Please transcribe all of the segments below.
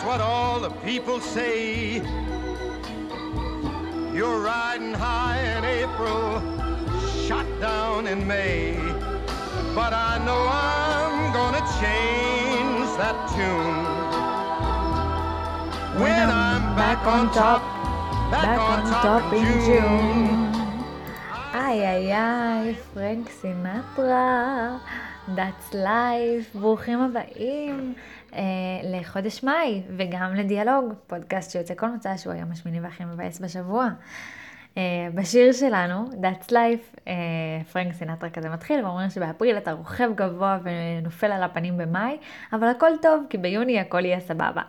That's what all the people say. You're riding high in April, shot down in May. But I know I'm gonna change that tune. When I'm back on top, back on top in June. איי איי איי, פרנק סינטרה, That's Life, ברוכים הבאים אה, לחודש מאי וגם לדיאלוג, פודקאסט שיוצא כל מצע שהוא היום השמיני והכי מבאס בשבוע. אה, בשיר שלנו, That's Life, אה, פרנק סינטרה כזה מתחיל ואומר שבאפריל אתה רוכב גבוה ונופל על הפנים במאי, אבל הכל טוב כי ביוני הכל יהיה סבבה.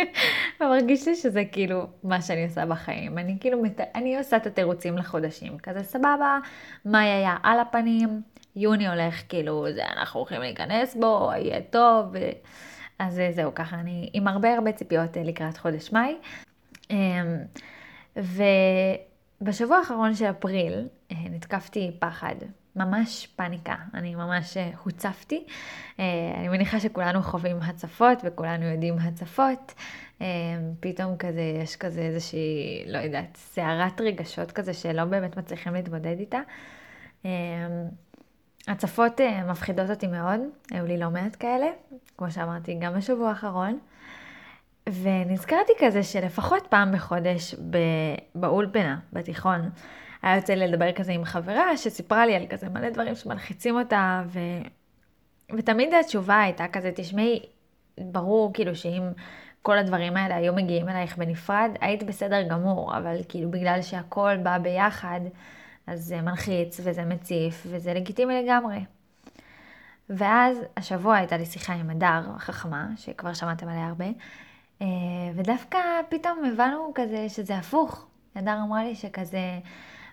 ומרגיש לי שזה כאילו מה שאני עושה בחיים. אני כאילו, אני עושה את התירוצים לחודשים, כזה סבבה, מאי היה על הפנים, יוני הולך כאילו, זה אנחנו הולכים להיכנס בו, יהיה טוב. אז זהו, ככה אני עם הרבה הרבה ציפיות לקראת חודש מאי. אמ, ובשבוע האחרון של אפריל אה, נתקפתי פחד, ממש פאניקה, אני ממש אה, הוצפתי. אה, אני מניחה שכולנו חווים הצפות וכולנו יודעים הצפות. פתאום כזה, יש כזה איזושהי, לא יודעת, סערת רגשות כזה שלא באמת מצליחים להתמודד איתה. הצפות מפחידות אותי מאוד, היו לי לא מעט כאלה, כמו שאמרתי, גם בשבוע האחרון. ונזכרתי כזה שלפחות פעם בחודש באולפנה, בתיכון, היה יוצא לי לדבר כזה עם חברה שסיפרה לי על כזה מלא דברים שמלחיצים אותה, ו... ותמיד התשובה הייתה כזה, תשמעי, ברור כאילו שאם כל הדברים האלה היו מגיעים אלייך בנפרד, היית בסדר גמור, אבל כאילו בגלל שהכל בא ביחד, אז זה מלחיץ וזה מציף וזה לגיטימי לגמרי. ואז השבוע הייתה לי שיחה עם הדר החכמה, שכבר שמעתם עליה הרבה, אה, ודווקא פתאום הבנו כזה שזה הפוך. הדר אמרה לי שכזה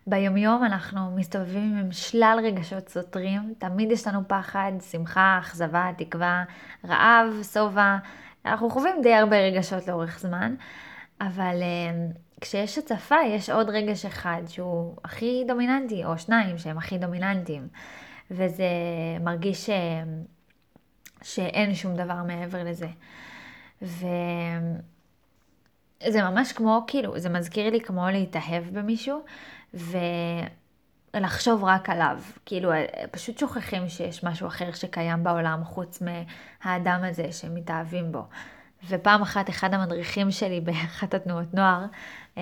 ביומיום אנחנו מסתובבים עם שלל רגשות סותרים, תמיד יש לנו פחד, שמחה, אכזבה, תקווה, רעב, שובע, אנחנו חווים די הרבה רגשות לאורך זמן, אבל אה, כשיש הצפה יש עוד רגש אחד שהוא הכי דומיננטי, או שניים שהם הכי דומיננטיים, וזה מרגיש ש... אה, שאין שום דבר מעבר לזה. וזה ממש כמו, כאילו, זה מזכיר לי כמו להתאהב במישהו, ולחשוב רק עליו. כאילו, פשוט שוכחים שיש משהו אחר שקיים בעולם חוץ מהאדם הזה שמתאהבים בו. ופעם אחת אחד המדריכים שלי באחת התנועות נוער אמ,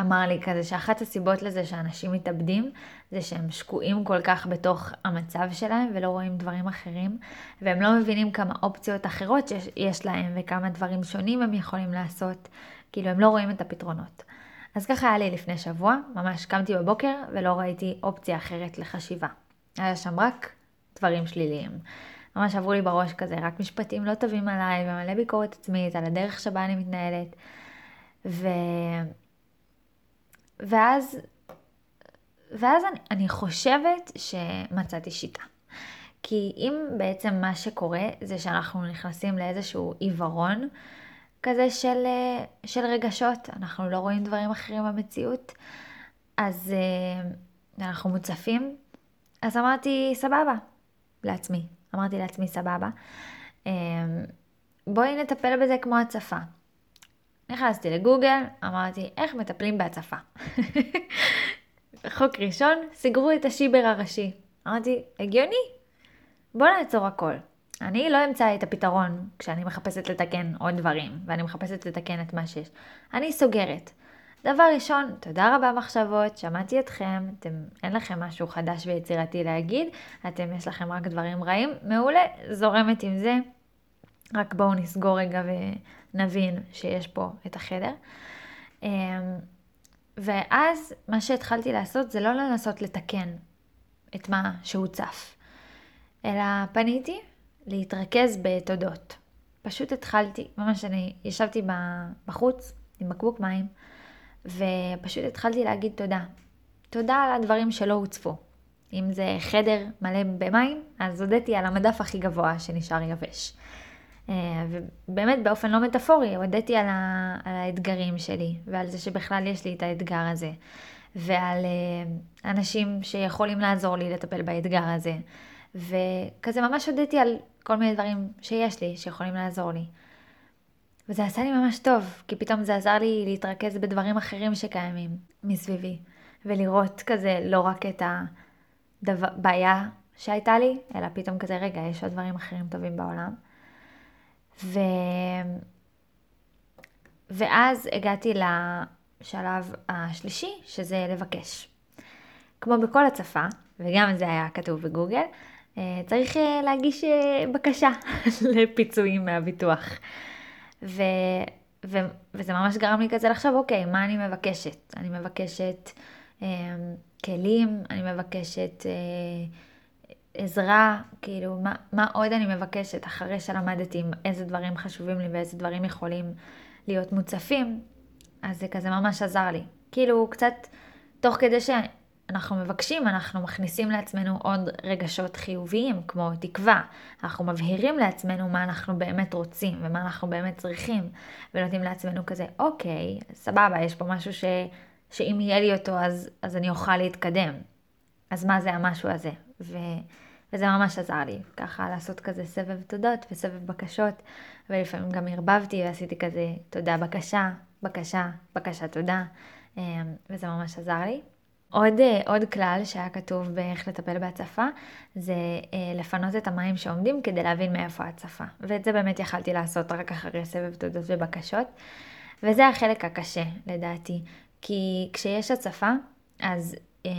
אמר לי כזה שאחת הסיבות לזה שאנשים מתאבדים זה שהם שקועים כל כך בתוך המצב שלהם ולא רואים דברים אחרים והם לא מבינים כמה אופציות אחרות שיש להם וכמה דברים שונים הם יכולים לעשות, כאילו הם לא רואים את הפתרונות. אז ככה היה לי לפני שבוע, ממש קמתי בבוקר ולא ראיתי אופציה אחרת לחשיבה. היה שם רק דברים שליליים. ממש עברו לי בראש כזה, רק משפטים לא טובים עליי ומלא ביקורת עצמית על הדרך שבה אני מתנהלת. ו... ואז, ואז אני, אני חושבת שמצאתי שיטה. כי אם בעצם מה שקורה זה שאנחנו נכנסים לאיזשהו עיוורון, כזה של, אה, של רגשות, אנחנו לא רואים דברים אחרים במציאות, אז uh, אנחנו מוצפים. אז אמרתי, סבבה, לעצמי. אמרתי לעצמי, סבבה. Um, בואי נטפל בזה כמו הצפה. נכנסתי לגוגל, אמרתי, איך מטפלים בהצפה? חוק ראשון, סגרו את השיבר הראשי. אמרתי, הגיוני? בוא נעצור הכל. אני לא אמצא את הפתרון כשאני מחפשת לתקן עוד דברים, ואני מחפשת לתקן את מה שיש. אני סוגרת. דבר ראשון, תודה רבה מחשבות, שמעתי אתכם, אתם, אין לכם משהו חדש ויצירתי להגיד, אתם, יש לכם רק דברים רעים, מעולה, זורמת עם זה. רק בואו נסגור רגע ונבין שיש פה את החדר. אמ, ואז מה שהתחלתי לעשות זה לא לנסות לתקן את מה שהוצף, אלא פניתי להתרכז בתודות. פשוט התחלתי, ממש אני ישבתי בחוץ עם בקבוק מים, ופשוט התחלתי להגיד תודה. תודה על הדברים שלא הוצפו. אם זה חדר מלא במים, אז הודיתי על המדף הכי גבוה שנשאר יבש. אה, ובאמת באופן לא מטאפורי, הודיתי על, ה, על האתגרים שלי, ועל זה שבכלל יש לי את האתגר הזה, ועל אה, אנשים שיכולים לעזור לי לטפל באתגר הזה, וכזה ממש הודיתי על כל מיני דברים שיש לי, שיכולים לעזור לי. וזה עשה לי ממש טוב, כי פתאום זה עזר לי להתרכז בדברים אחרים שקיימים מסביבי, ולראות כזה לא רק את הבעיה שהייתה לי, אלא פתאום כזה, רגע, יש עוד דברים אחרים טובים בעולם. ו... ואז הגעתי לשלב השלישי, שזה לבקש. כמו בכל הצפה, וגם זה היה כתוב בגוגל, אה, צריך אה, להגיש אה, בקשה לפיצויים מהביטוח. ו, ו, וזה ממש גרם לי כזה לחשוב, אוקיי, מה אני מבקשת? אני מבקשת אה, כלים, אני מבקשת אה, עזרה, כאילו, מה, מה עוד אני מבקשת אחרי שלמדתי איזה דברים חשובים לי ואיזה דברים יכולים להיות מוצפים, אז זה כזה ממש עזר לי. כאילו, קצת תוך כדי ש... אנחנו מבקשים, אנחנו מכניסים לעצמנו עוד רגשות חיוביים, כמו תקווה. אנחנו מבהירים לעצמנו מה אנחנו באמת רוצים ומה אנחנו באמת צריכים, ונותנים לעצמנו כזה, אוקיי, סבבה, יש פה משהו ש... שאם יהיה לי אותו אז, אז אני אוכל להתקדם. אז מה זה המשהו הזה? ו... וזה ממש עזר לי, ככה לעשות כזה סבב תודות וסבב בקשות, ולפעמים גם ערבבתי ועשיתי כזה תודה בקשה, בקשה, בקשה תודה, אמ, וזה ממש עזר לי. עוד, אה, עוד כלל שהיה כתוב באיך לטפל בהצפה, זה אה, לפנות את המים שעומדים כדי להבין מאיפה ההצפה. ואת זה באמת יכלתי לעשות רק אחרי סבב תודות ובקשות. וזה החלק הקשה, לדעתי. כי כשיש הצפה, אז אה,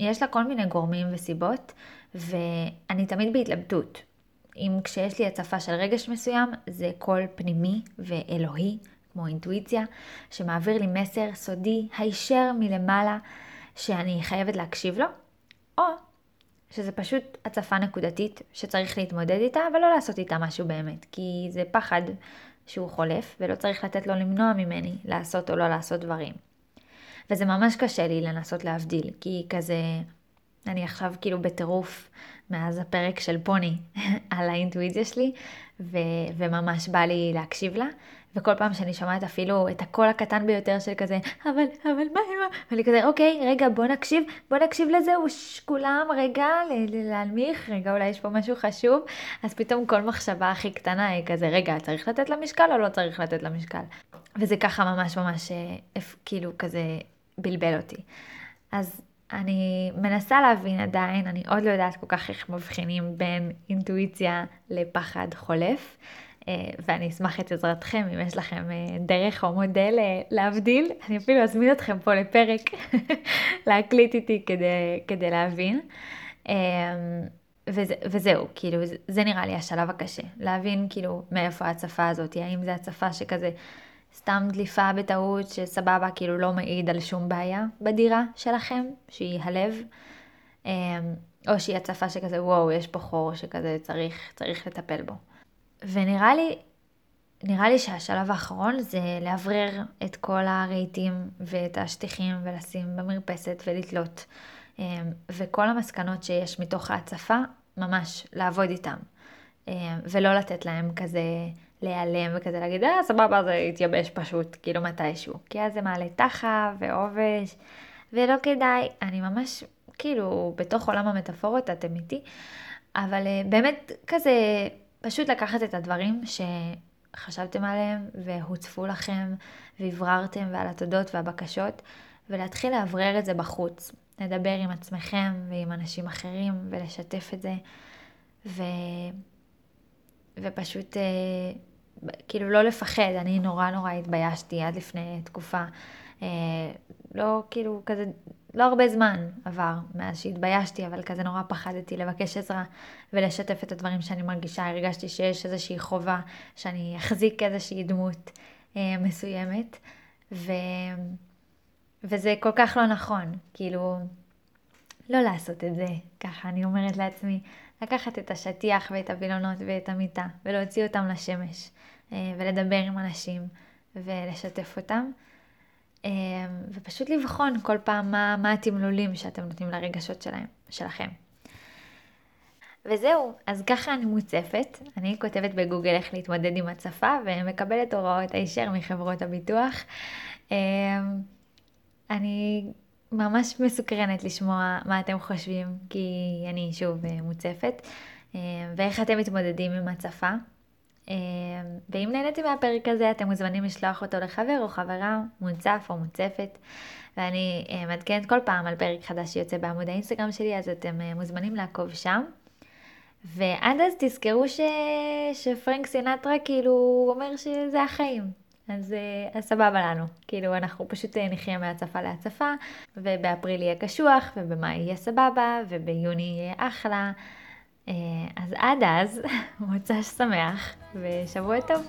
יש לה כל מיני גורמים וסיבות, ואני תמיד בהתלבטות. אם כשיש לי הצפה של רגש מסוים, זה קול פנימי ואלוהי, כמו אינטואיציה, שמעביר לי מסר סודי, הישר מלמעלה. שאני חייבת להקשיב לו, או שזה פשוט הצפה נקודתית שצריך להתמודד איתה ולא לעשות איתה משהו באמת, כי זה פחד שהוא חולף ולא צריך לתת לו למנוע ממני לעשות או לא לעשות דברים. וזה ממש קשה לי לנסות להבדיל, כי כזה, אני עכשיו כאילו בטירוף מאז הפרק של פוני על האינטואיציה שלי, ו- וממש בא לי להקשיב לה, וכל פעם שאני שומעת אפילו את הקול הקטן ביותר של כזה, אבל, אבל מה, מה, ואני כזה, אוקיי, רגע, בוא נקשיב, בוא נקשיב לזה, וש, כולם, רגע, להנמיך, רגע, אולי יש פה משהו חשוב, אז פתאום כל מחשבה הכי קטנה היא כזה, רגע, צריך לתת לה משקל או לא צריך לתת לה משקל? וזה ככה ממש ממש, אה, כאילו, כזה בלבל אותי. אז אני מנסה להבין עדיין, אני עוד לא יודעת כל כך איך מבחינים בין אינטואיציה לפחד חולף. אה, ואני אשמח את עזרתכם, אם יש לכם אה, דרך או מודל אה, להבדיל, אני אפילו אזמין אתכם פה לפרק להקליט איתי כדי, כדי להבין. וזה, וזהו, כאילו, זה, זה נראה לי השלב הקשה, להבין כאילו מאיפה ההצפה הזאת, האם זה הצפה שכזה סתם דליפה בטעות, שסבבה, כאילו לא מעיד על שום בעיה בדירה שלכם, שהיא הלב, או שהיא הצפה שכזה, וואו, יש פה חור שכזה צריך, צריך לטפל בו. ונראה לי, נראה לי שהשלב האחרון זה לאוורר את כל הרהיטים ואת השטיחים ולשים במרפסת ולתלות. אמ, וכל המסקנות שיש מתוך ההצפה, ממש לעבוד איתם. אמ, ולא לתת להם כזה להיעלם וכזה להגיד, אה, סבבה, זה יתייבש פשוט, כאילו מתישהו. כי אז זה מעלה תחה ועובש, ולא כדאי. אני ממש, כאילו, בתוך עולם המטאפורות אתם איתי, אבל אה, באמת כזה פשוט לקחת את הדברים שחשבתם עליהם והוצפו לכם והבררתם ועל התודות והבקשות ולהתחיל לאוורר את זה בחוץ. לדבר עם עצמכם ועם אנשים אחרים ולשתף את זה ו... ופשוט אה, כאילו לא לפחד, אני נורא נורא התביישתי עד לפני תקופה. אה, לא כאילו כזה לא הרבה זמן עבר מאז שהתביישתי, אבל כזה נורא פחדתי לבקש עזרה ולשתף את הדברים שאני מרגישה. הרגשתי שיש איזושהי חובה שאני אחזיק איזושהי דמות אה, מסוימת, ו... וזה כל כך לא נכון, כאילו, לא לעשות את זה ככה, אני אומרת לעצמי, לקחת את השטיח ואת הווילונות ואת המיטה ולהוציא אותם לשמש אה, ולדבר עם אנשים ולשתף אותם. אמ, ופשוט לבחון כל פעם מה, מה התמלולים שאתם נותנים לרגשות שלהם, שלכם. וזהו, אז ככה אני מוצפת, אני כותבת בגוגל איך להתמודד עם הצפה ומקבלת הוראות הישר מחברות הביטוח. אמ, אני ממש מסוקרנת לשמוע מה אתם חושבים, כי אני שוב מוצפת, אמ, ואיך אתם מתמודדים עם הצפה. ואם נהניתם מהפרק הזה, אתם מוזמנים לשלוח אותו לחבר או חברה, מוצף או מוצפת. ואני מעדכנת כל פעם על פרק חדש שיוצא בעמוד האינסטגרם שלי, אז אתם מוזמנים לעקוב שם. ועד אז תזכרו ש... שפרנק סינטרה כאילו אומר שזה החיים. אז, אה, אז סבבה לנו. כאילו אנחנו פשוט אה, נחיה מהצפה להצפה, ובאפריל יהיה קשוח, ובמאי יהיה סבבה, וביוני יהיה אחלה. אה, אז עד אז, מוצ"ש שמח, ושבוע טוב.